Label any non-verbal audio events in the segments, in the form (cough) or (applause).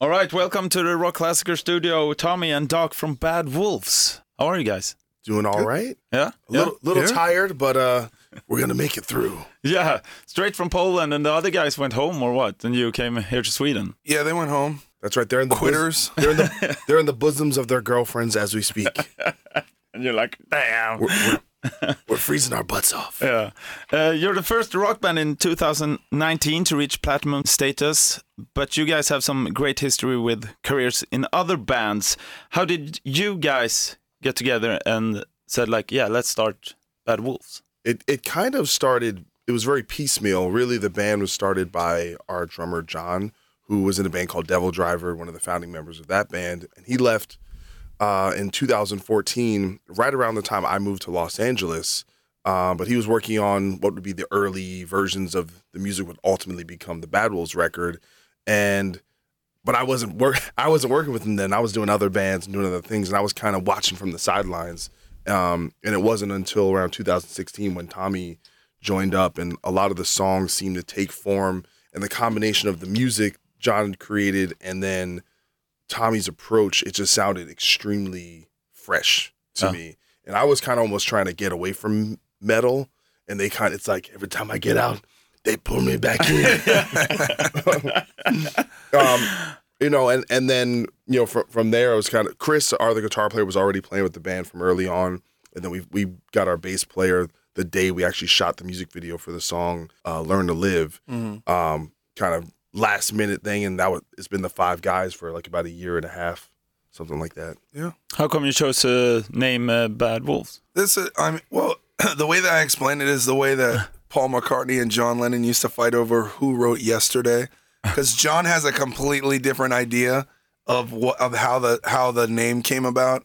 All right, welcome to the Rockklassiker studio, Tommy and Doc from Bad Wolves. How are you guys? Doing all right. Yeah, A little, little Yeah. tired, but uh, we're gonna make it through. yeah. Straight from Poland, and the other guys went home, or what? And you came here to Sweden. Yeah, they went home. That's right. They're in the bos- Quitters. (laughs) they're in the (laughs) they're in the bosoms of their girlfriends as we speak. (laughs) And you're like, damn. We're, we're, (laughs) we're freezing our butts off. Yeah. Uh, you're the first rock band in 2019 to reach platinum status, but you guys have some great history with careers in other bands. How did you guys get together and said like, yeah, let's start Bad Wolves? It it kind of started. It was very piecemeal. Really, the band was started by our drummer John, who was in a band called DevilDriver, one of the founding members of that band, and he left uh, in 2014, right around the time I moved to Los Angeles. Uh, but he was working on what would be the early versions of the music would ultimately become the Bad Wolves record, and but I wasn't work (laughs) I wasn't working with him then. I was doing other bands and doing other things, and I was kind of watching from the sidelines. Um, and it wasn't until around 2016 when Tommy joined up, and a lot of the songs seemed to take form, and the combination of the music John created and then Tommy's approach, it just sounded extremely fresh to Oh. me. And I was kind of almost trying to get away from metal, and they kind of it's like every time I get out, they pull me back in. (laughs) (laughs) um, you know, and and then you know from from there, I was kind of Chris, our the guitar player, was already playing with the band from early on, and then we we got our bass player the day we actually shot the music video for the song uh, "Learn to Live." Mhm. Um, kind of last minute thing, and that was it's been the five guys for like about a year and a half, something like that. Yeah. How come you chose to name uh, Bad Wolves? This is, I mean, well, (clears throat) the way that I explain it is the way that (laughs) Paul McCartney and John Lennon used to fight over who wrote yesterday, because (laughs) John has a completely different idea of what of how the how the name came about.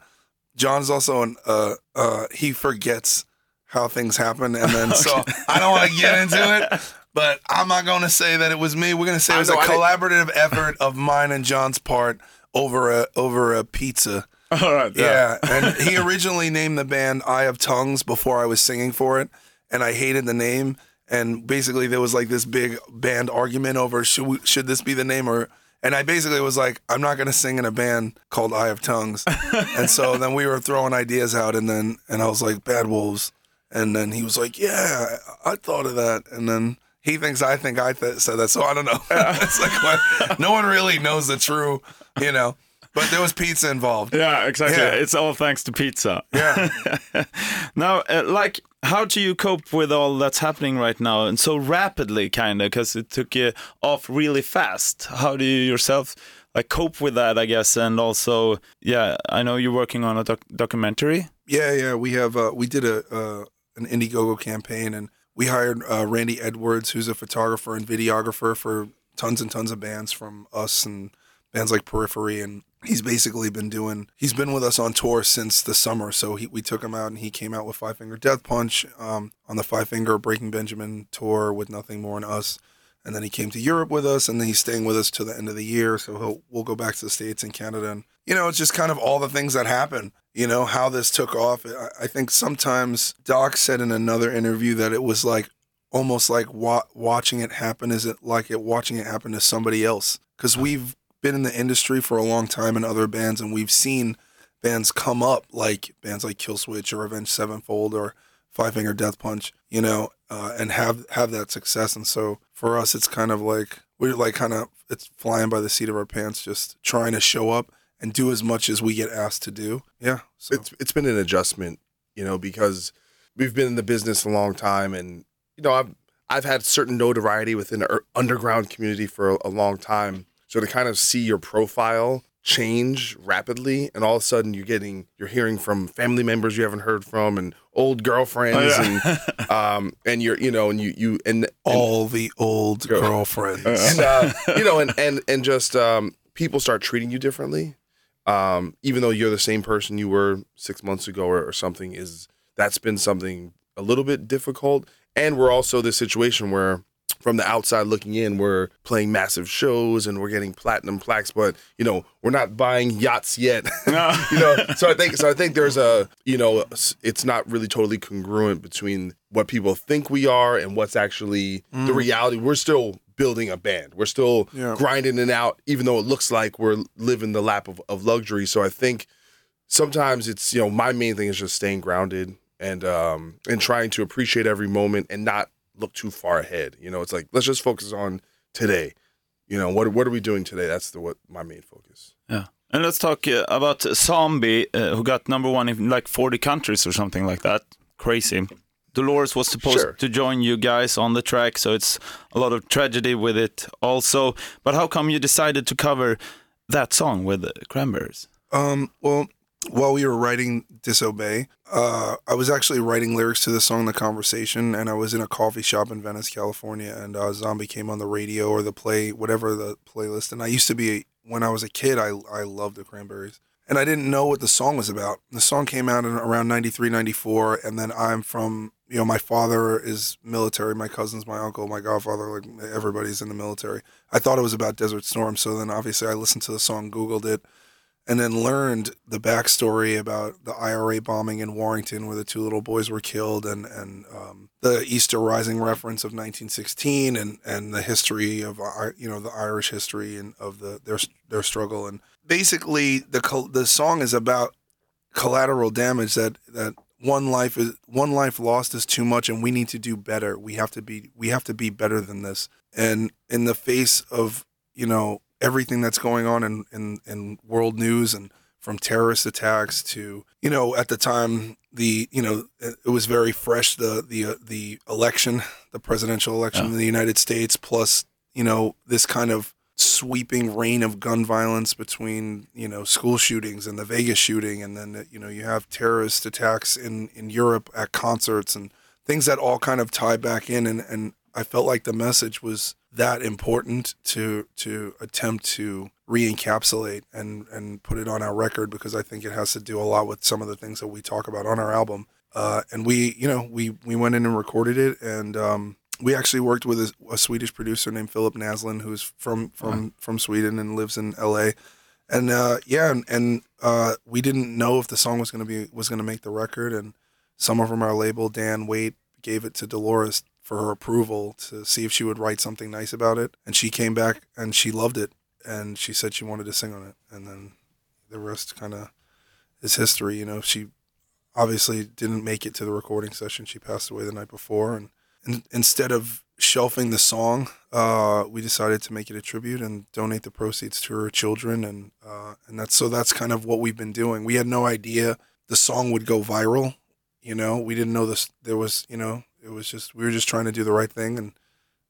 John's also an uh uh he forgets how things happen, and then (laughs) so I don't want to get into it. But I'm not going to say that it was me. We're going to say it was a know, I didn't- collaborative effort of mine and John's part over a over a pizza. (laughs) All right. Yeah, and he originally named the band Eye of Tongues before I was singing for it, and I hated the name. And basically, there was like this big band argument over should we, should this be the name or. And I basically was like, I'm not gonna sing in a band called Eye of Tongues. (laughs) and so then we were throwing ideas out, and then and I was like, Bad Wolves. And then he was like, Yeah, I thought of that. And then he thinks I think I th- said that. So I don't know. (laughs) it's like what, no one really knows the true, you know. But there was pizza involved. Yeah, exactly. Yeah. It's all thanks to pizza. Yeah. (laughs) now, uh, like, how do you cope with all that's happening right now and so rapidly, kind of, because it took you off really fast? How do you yourself like cope with that? I guess, and also, yeah, I know you're working on a doc- documentary. Yeah, yeah. We have uh, we did a uh, an Indiegogo campaign, and we hired uh, Randy Edwards, who's a photographer and videographer for tons and tons of bands from us and bands like Periphery, and he's basically been doing. He's been with us on tour since the summer, so he, we took him out, and he came out with Five Finger Death Punch um, on the Five Finger Breaking Benjamin tour with Nothing More than Us. And then he came to Europe with us, and then he's staying with us till the end of the year. So we'll go back to the states and Canada, and you know, it's just kind of all the things that happen. You know how this took off. I, I think sometimes Doc said in another interview that it was like almost like wa- watching it happen. Is it like it watching it happen to somebody else? Because we've been in the industry for a long time in other bands, and we've seen bands come up like bands like Killswitch or Avenged Sevenfold or Five Finger Death Punch, you know, uh, and have have that success. And so for us, it's kind of like we're like kind of it's flying by the seat of our pants, just trying to show up and do as much as we get asked to do. Yeah, so It's it's been an adjustment, you know, because we've been in the business a long time, and you know, I've I've had certain notoriety within the underground community for a, a long time. So to kind of see your profile change rapidly, and all of a sudden you're getting you're hearing from family members you haven't heard from, and old girlfriends, and (laughs) um, and you're you know, and you you and, and all the old Go. girlfriends. and uh, (laughs) you know, and and and just um, people start treating you differently, um, even though you're the same person you were six months ago or, or something. Is that's been something a little bit difficult, and we're also this situation where. From the outside looking in, we're playing massive shows and we're getting platinum plaques, but you know we're not buying yachts yet. (laughs) No. you know, so I think so. I think there's a you know it's not really totally congruent between what people think we are and what's actually the reality. We're still building a band. We're still Yeah. grinding it out, even though it looks like we're living the lap of, of luxury. So I think sometimes it's you know my main thing is just staying grounded and um and trying to appreciate every moment and not look too far ahead. You know, it's like let's just focus on today. You know, what what are we doing today? That's the what my main focus. Yeah. And let's talk uh, about Zombie, uh, who got number one in like 40 countries or something like that. Crazy. Dolores was supposed Sure. to join you guys on the track, so it's a lot of tragedy with it also. But how come you decided to cover that song with the Cranberries? Um, well, while we were writing Disobey, uh, I was actually writing lyrics to the song The Conversation, and I was in a coffee shop in Venice, California, and uh, Zombie came on the radio or the play, whatever the playlist. And I used to be, when I was a kid, I, I loved the Cranberries. And I didn't know what the song was about. The song came out in around 93, 94, and then I'm from, you know, my father is military, my cousin's my uncle, my godfather, like everybody's in the military. I thought it was about Desert Storm, so then obviously I listened to the song, Googled it, and then learned the backstory about the IRA bombing in Warrington, where the two little boys were killed, and and um, the Easter Rising reference of 1916, and and the history of you know the Irish history and of the their their struggle, and basically the the song is about collateral damage that that one life is one life lost is too much and we need to do better. We have to be we have to be better than this. And in the face of you know everything that's going on in in, in world news and from terrorist attacks to you know at the time the you know it was very fresh the the uh, the election the presidential election Yeah. in the United States plus you know this kind of sweeping reign of gun violence between you know school shootings and the Vegas shooting and then you know you have terrorist attacks in in Europe at concerts and things that all kind of tie back in and and I felt like the message was that important to to attempt to re-encapsulate and and put it on our record because I think it has to do a lot with some of the things that we talk about on our album uh, and we you know we we went in and recorded it and um, we actually worked with a, a Swedish producer named Philip Naslin, who's from from from Sweden and lives in L.A. And uh, yeah, and, and uh, we didn't know if the song was gonna be was gonna make the record. And someone from our label, Dan Waite, gave it to Dolores for her approval to see if she would write something nice about it. And she came back and she loved it, and she said she wanted to sing on it. And then the rest kind of is history. You know, she obviously didn't make it to the recording session. She passed away the night before, and in, instead of shelving the song, uh, we decided to make it a tribute and donate the proceeds to her children, and uh, and that's so that's kind of what we've been doing. We had no idea the song would go viral. You know, we didn't know this. There was, you know, it was just we were just trying to do the right thing, and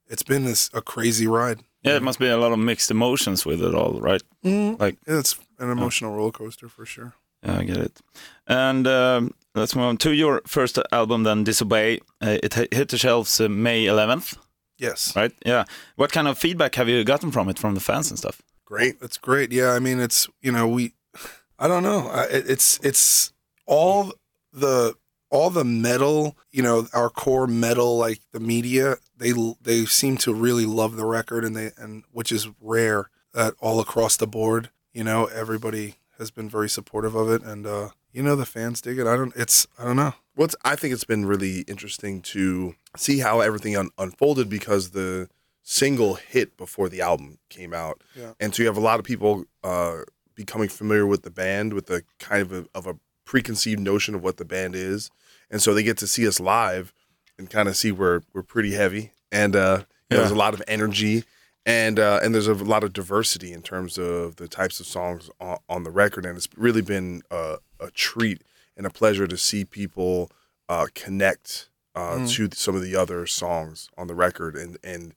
it's been this a crazy ride. Yeah, it must be a lot of mixed emotions with it all, right? Like, Yeah, it's an emotional roller coaster for sure. yeah, I get it. And um, let's move on to your first album, then Disobey. Uh, it hit the shelves uh, May 11th, Yes, right? Yeah. What kind of feedback have you gotten from it, from the fans and stuff? Great. That's great. Yeah, I mean, it's you know we, (laughs) I don't know. I, it's it's all the all the metal. You know, our core metal, like the media, they they seem to really love the record, and they and which is rare that all across the board. You know, everybody has been very supportive of it, and uh, you know the fans dig it. I don't. It's I don't know. What's I think it's been really interesting to see how everything un- unfolded because the single hit before the album came out, Yeah. and so you have a lot of people uh, becoming familiar with the band with the kind of a, of a preconceived notion of what the band is, and so they get to see us live and kind of see we're we're pretty heavy, and uh, you know, there's a lot of energy. And uh, and there's a lot of diversity in terms of the types of songs on, on the record, and it's really been a, a treat and a pleasure to see people uh, connect uh, Mm. to some of the other songs on the record and and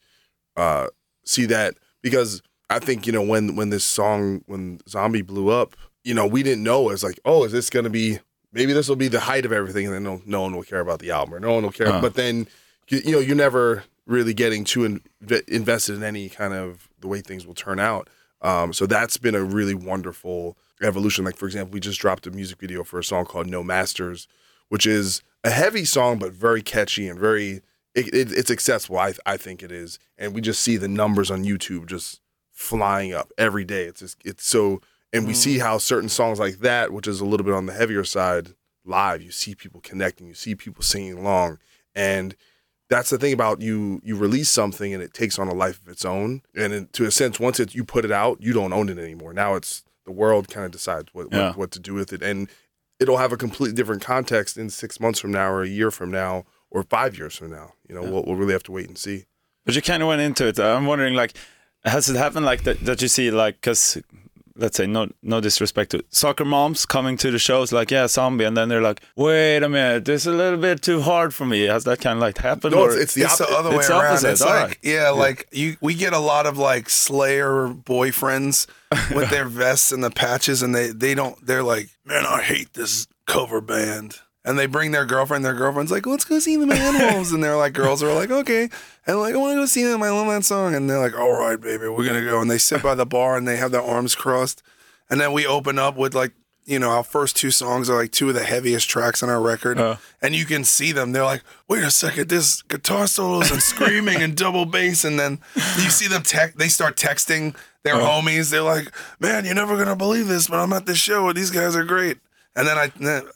uh, see that because I think you know when when this song when Zombie blew up, you know we didn't know it's like oh is this gonna be maybe this will be the height of everything and then no, no one will care about the album or no one will care Uh. but then you, you know you're never really getting too in, invested in any kind of the way things will turn out. Um, so that's been a really wonderful evolution. Like for example, we just dropped a music video for a song called No Masters, which is a heavy song but very catchy and very it, it, it's accessible. I I think it is, and we just see the numbers on YouTube just flying up every day. It's just it's so, and we see mm. how certain songs like that, which is a little bit on the heavier side, live, you see people connecting, you see people singing along, and that's the thing about you. You release something and it takes on a life of its own. And in, to a sense, once it you put it out, you don't own it anymore. Now it's the world kind of decides what, Yeah. what what to do with it, and it'll have a completely different context in six months from now, or a year from now, or five years from now. You know, we'll, we'll really have to wait and see. But you kind of went into it. I'm wondering, like, has it happened like that? That you see, like, because let's say, no, no disrespect to soccer moms coming to the shows, like, yeah, zombie, and then they're like, wait a minute, this is a little bit too hard for me. Has that kind of like happened? No, or- it's, it's the it's the opposite. other way It's around. opposite, It's all like right. yeah, like you we get a lot of like Slayer boyfriends with (laughs) their vests and the patches, and they they don't. They're like, man, I hate this cover band. And they bring their girlfriend. Their girlfriend's like, let's go see the Animals. and they're like, girls are like, okay. And like, I want to go see them. I love that song. And they're like, all right, baby, we're gonna go. And they sit by the bar and they have their arms crossed. And then we open up with like, you know, our first two songs are like two of the heaviest tracks on our record. Uh. and you can see them. They're like, wait a second, this guitar solos and screaming and double bass. And then you see them tech they start texting their homies. They're like, man, you're never gonna believe this, but I'm at this show and these guys are great. And then I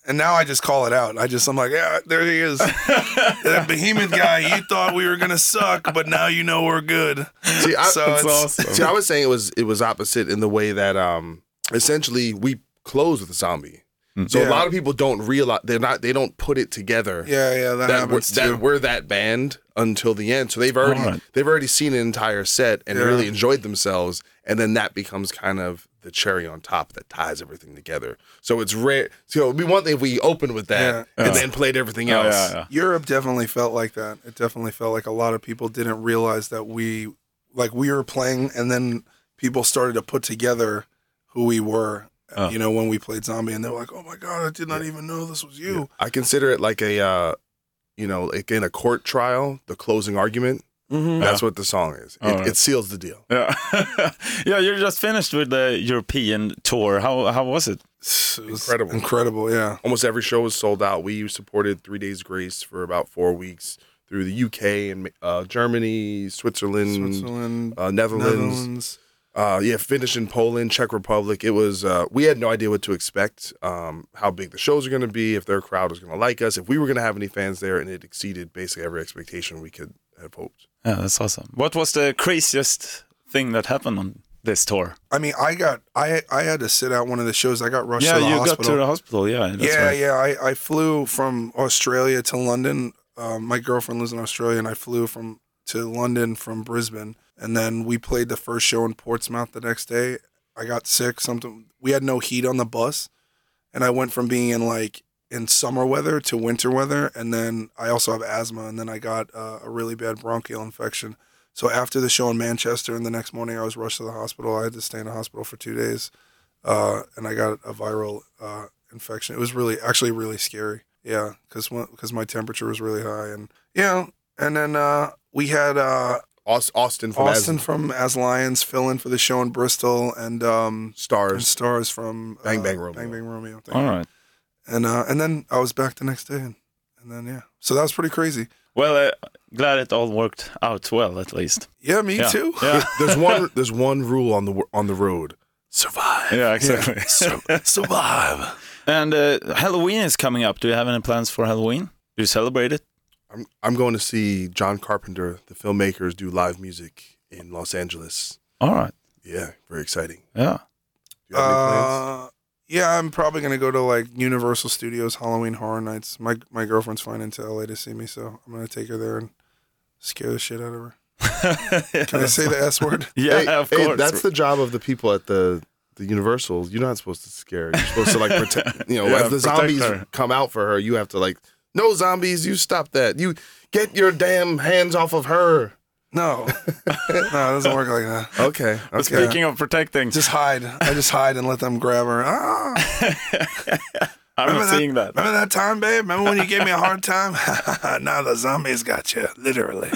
and now I just call it out. I just I'm like, yeah, there he is. (laughs) that behemoth guy, you thought we were gonna suck, but now you know we're good. See, I, So it's- awesome. See, I was saying it was it was opposite in the way that um essentially we close with a zombie. So Yeah. a lot of people don't realize they're not they don't put it together Yeah, yeah, that, that we're, happens too. that we're that band until the end. So they've already Alright. they've already seen an entire set and Yeah. really enjoyed themselves, and then that becomes kind of the cherry on top that ties everything together. So it's rare. So it'd be one thing if we opened with that Yeah. and Yeah. then played everything Oh, else. yeah, yeah. Europe definitely felt like that. It definitely felt like a lot of people didn't realize that we, like, we were playing, and then people started to put together who we were. Oh. You know, when we played Zombie, and they were like, "Oh my god, I did not even know this was you." I consider it like a, uh, you know, like in a court trial, the closing argument. Mm-hmm. That's what the song is. It, Alright. it seals the deal. Yeah, (laughs) yeah. You're just finished with the European tour. How how was it? It was Incredible. incredible. Yeah, Almost every show was sold out. We supported Three Days Grace for about four weeks through the UK and uh, Germany, Switzerland, Switzerland, uh, Netherlands. Netherlands. Uh, yeah, finished in Poland, Czech Republic. It was. Uh, we had no idea what to expect. Um, how big the shows are going to be, if their crowd was going to like us, if we were going to have any fans there, and it exceeded basically every expectation we could have. Yeah, that's awesome. What was the craziest thing that happened on this tour? I mean, I got, I, I had to sit out one of the shows. I got rushed yeah, to the you hospital. got to the hospital. Yeah, yeah, right. yeah. I, I flew from Australia to London. Um, my girlfriend lives in Australia, and I flew from to London from Brisbane, and then we played the first show in Portsmouth the next day. I got sick. Something we had no heat on the bus, and I went from being in like in summer weather to winter weather, and then I also have asthma, and then I got uh, a really bad bronchial infection. So after the show in Manchester, and the next morning I was rushed to the hospital. I had to stay in the hospital for two days, uh, and I got a viral uh, infection. It was really, actually, really scary. Yeah, because because my temperature was really high, and yeah, and then uh, we had uh, Austin from Austin As- from As Lions fill in for the show in Bristol, and um, and Stars. stars from uh, Bang Bang Romeo. Bang Bang Romeo. Thank All you. right. And uh, and then I was back the next day, and, and then yeah, so that was pretty crazy. Well, uh, glad it all worked out well, at least. Yeah, me Yeah. too. Yeah, there's (laughs) one. There's one rule on the on the road. Survive. yeah, exactly. Survive. and uh, Halloween is coming up. Do you have any plans for Halloween? Do you celebrate it? I'm I'm going to see John Carpenter, the filmmakers, do live music in Los Angeles. All right. Yeah, very exciting. Yeah. Do you have any plans? Yeah, I'm probably gonna go to like Universal Studios Halloween Horror Nights. My my girlfriend's flying into LA to see me, so I'm gonna take her there and scare the shit out of her. (laughs) Can I say the S word? (laughs) Yeah, Hey, of hey, course. that's the job of the people at the the Universal. You're not supposed to scare. You're supposed to like (laughs) protect. You know, Yeah, as the zombies her. come out for her, you have to like, no zombies. You stop that. You get your damn hands off of her. No, (laughs) no, it doesn't work like that. (laughs) Okay. But Okay. Speaking of protecting, Just hide. I just hide and let them grab her. Ah, (laughs) I'm remember that- seeing that. remember that time, babe? Remember when you gave me a hard time? now the zombies got you, literally.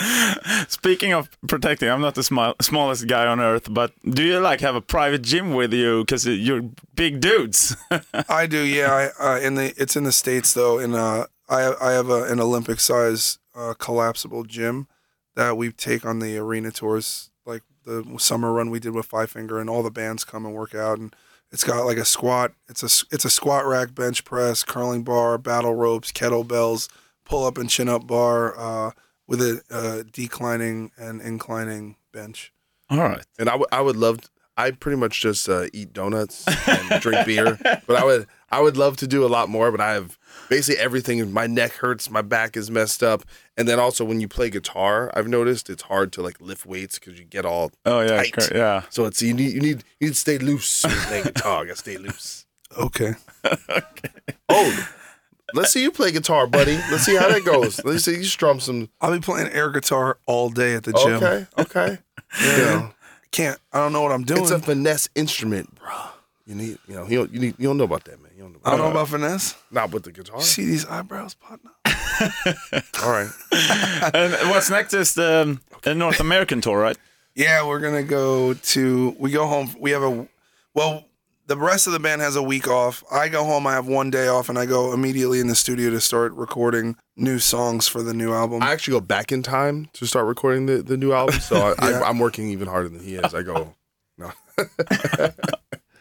Speaking of protecting, I'm not the smi- smallest guy on earth, but do you like have a private gym with you because you're big dudes? I do, yeah. I, uh, in the it's in the states though. In uh, I I have a, an Olympic size uh, collapsible gym that we take on the arena tours, like the summer run we did with Five Finger, and all the bands come and work out. And it's got like a squat. It's a s- it's a squat rack, bench press, curling bar, battle ropes, kettlebells, pull up and chin up bar. Uh, with a uh, declining and inclining bench. All right. And I I would love. I pretty much just uh, eat donuts and drink (laughs) beer, but I would I would love to do a lot more. But I have basically everything. My neck hurts, my back is messed up, and then also when you play guitar, I've noticed it's hard to like lift weights because you get all Oh yeah, tight. cor- yeah. So it's you need you need you need to stay loose when you play guitar. You gotta stay loose. Okay. Okay. (laughs) Oh, let's see you play guitar, buddy. Let's see how that goes. Let's see you strum some. I'll be playing air guitar all day at the gym. Okay, okay. Yeah. You Can't. I don't know what I'm doing. it's a finesse instrument, bro. You need, you know, you don't, you need, you don't know about that, man. You don't know. I About don't know about finesse. Not with the guitar. See these eyebrows, partner? (laughs) All right. (laughs) And what's next is the, the North American tour, right? Yeah, we're gonna go to. We go home. We have a. Well, the rest of the band has a week off. I go home. I have one day off, and I go immediately in the studio to start recording new songs for the new album. I actually go back in time to start recording the, the new album, so I, (laughs) Yeah. I, I'm working even harder than he is. I go, no, (laughs) you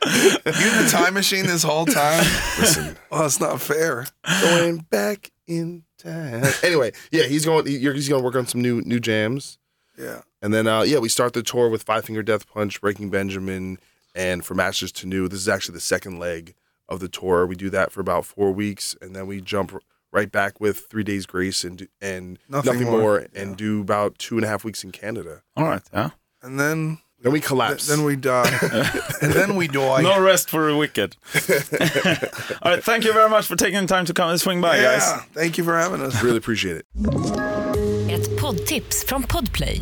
in the time machine this whole time? (laughs) listen, Oh, it's not fair. going back in time. Anyway, yeah, he's going. He, he's going to work on some new new jams, Yeah. and then uh, yeah, we start the tour with Five Finger Death Punch, Breaking Benjamin, and From Ashes to New. This is actually the second leg of the tour. We do that for about four weeks, and then we jump right back with Three Days Grace and do- and Nothing nothing, More. more, and do about two and a half weeks in Canada. All right. Yeah. And then Then we th- collapse. then we die. (laughs) and then we die. No rest for the wicked. (laughs) All right. Thank you very much for taking the time to come and swing by, guys. Thank you for having us. really appreciate it. Ett poddtips från Podplay.